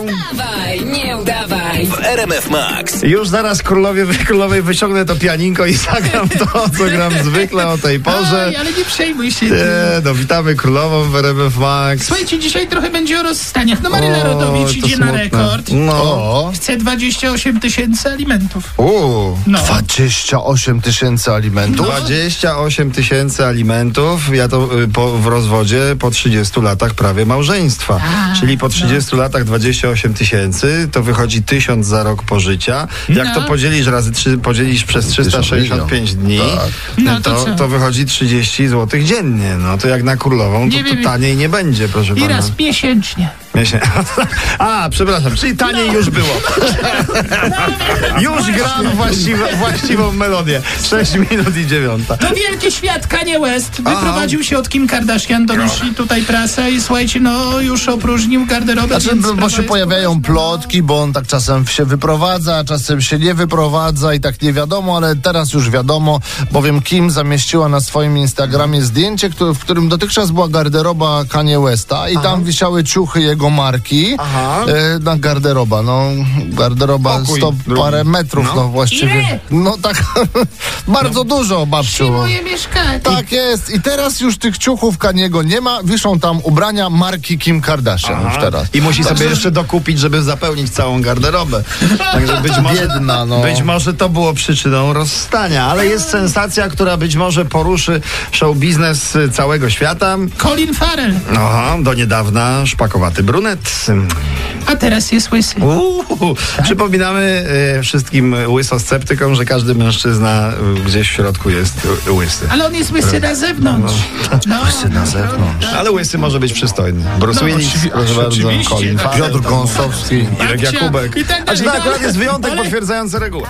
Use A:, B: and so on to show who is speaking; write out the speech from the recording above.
A: Dawaj, nie udawaj.
B: w RMF Max.
C: Już zaraz królowie, królowej wyciągnę to pianinko i zagram to, co gram zwykle o tej porze.
D: Aj, ale nie przejmuj się.
C: Nie, no witamy królową w RMF Max.
D: Słuchajcie, dzisiaj trochę będzie o rozstaniach. No Maryla Rodowicz
C: to
D: idzie na
C: smutne.
D: rekord.
C: No.
D: Chce 28 tysięcy alimentów.
C: Uuu.
D: No.
E: 28 tysięcy alimentów?
C: 28 tysięcy alimentów, ja to y, po, w rozwodzie po 30 latach prawie małżeństwa.
D: A,
C: Czyli po 30 latach 28 tysięcy, to wychodzi 1000 za rok pożycia. Jak
D: No.
C: to podzielisz razy trzy, podzielisz przez 365 dni,
E: Tak.
D: No to
C: to,
D: co?
C: to wychodzi 30 zł dziennie. No to jak na królową, to, to taniej nie będzie, proszę
D: I
C: pana.
D: raz miesięcznie.
C: Miesię- A, przepraszam, czyli taniej
D: No.
C: już było. już gram właściwą melodię. 6 minut i dziewiąta.
D: No wielki świat Kanye West wyprowadził się od Kim Kardashian, donosi tutaj prasa i słuchajcie, no już opróżnił garderobę.
E: Znaczy, bo się pojawiają plotki, bo on tak czasem się wyprowadza, czasem się nie wyprowadza i tak nie wiadomo, ale teraz już wiadomo, bowiem Kim zamieściła na swoim Instagramie zdjęcie, w którym dotychczas była garderoba Kanye Westa i tam wisiały ciuchy jego marki
C: Aha.
E: e, na garderoba. No, garderoba
C: Pokój
E: sto
C: drugi.
E: parę metrów,
C: No.
E: no, właściwie.
D: Ile?
E: No tak, bardzo dużo, babciu.
D: Moje mieszkanie.
E: Tak jest. I teraz już tych ciuchów Kaniego nie ma. Wiszą tam ubrania marki Kim Kardashian już teraz.
C: I musi sobie jeszcze dokupić, żeby zapełnić całą garderobę. Także być może,
E: Biedna, no.
C: być może to było przyczyną rozstania, ale jest sensacja, która być może poruszy show biznes całego świata.
D: Colin Farrell,
C: Aha, do niedawna szpakowaty brunet.
D: a teraz jest łysy.
C: Uuu, przypominamy y, wszystkim łysosceptykom, że każdy mężczyzna y, gdzieś w środku jest y, łysy.
D: Ale on jest łysy na zewnątrz. No,
E: Łysy na zewnątrz.
C: Ale łysy może być przystojny. Bruce
D: No,
C: Willis, proszę bardzo, Colin
D: tak.
C: Farrell,
E: Piotr Gąsowski.
C: Irek Jakubek.
D: i tak
C: A czy
D: dalej.
C: akurat jest wyjątek
D: Ale-
C: potwierdzający regułę.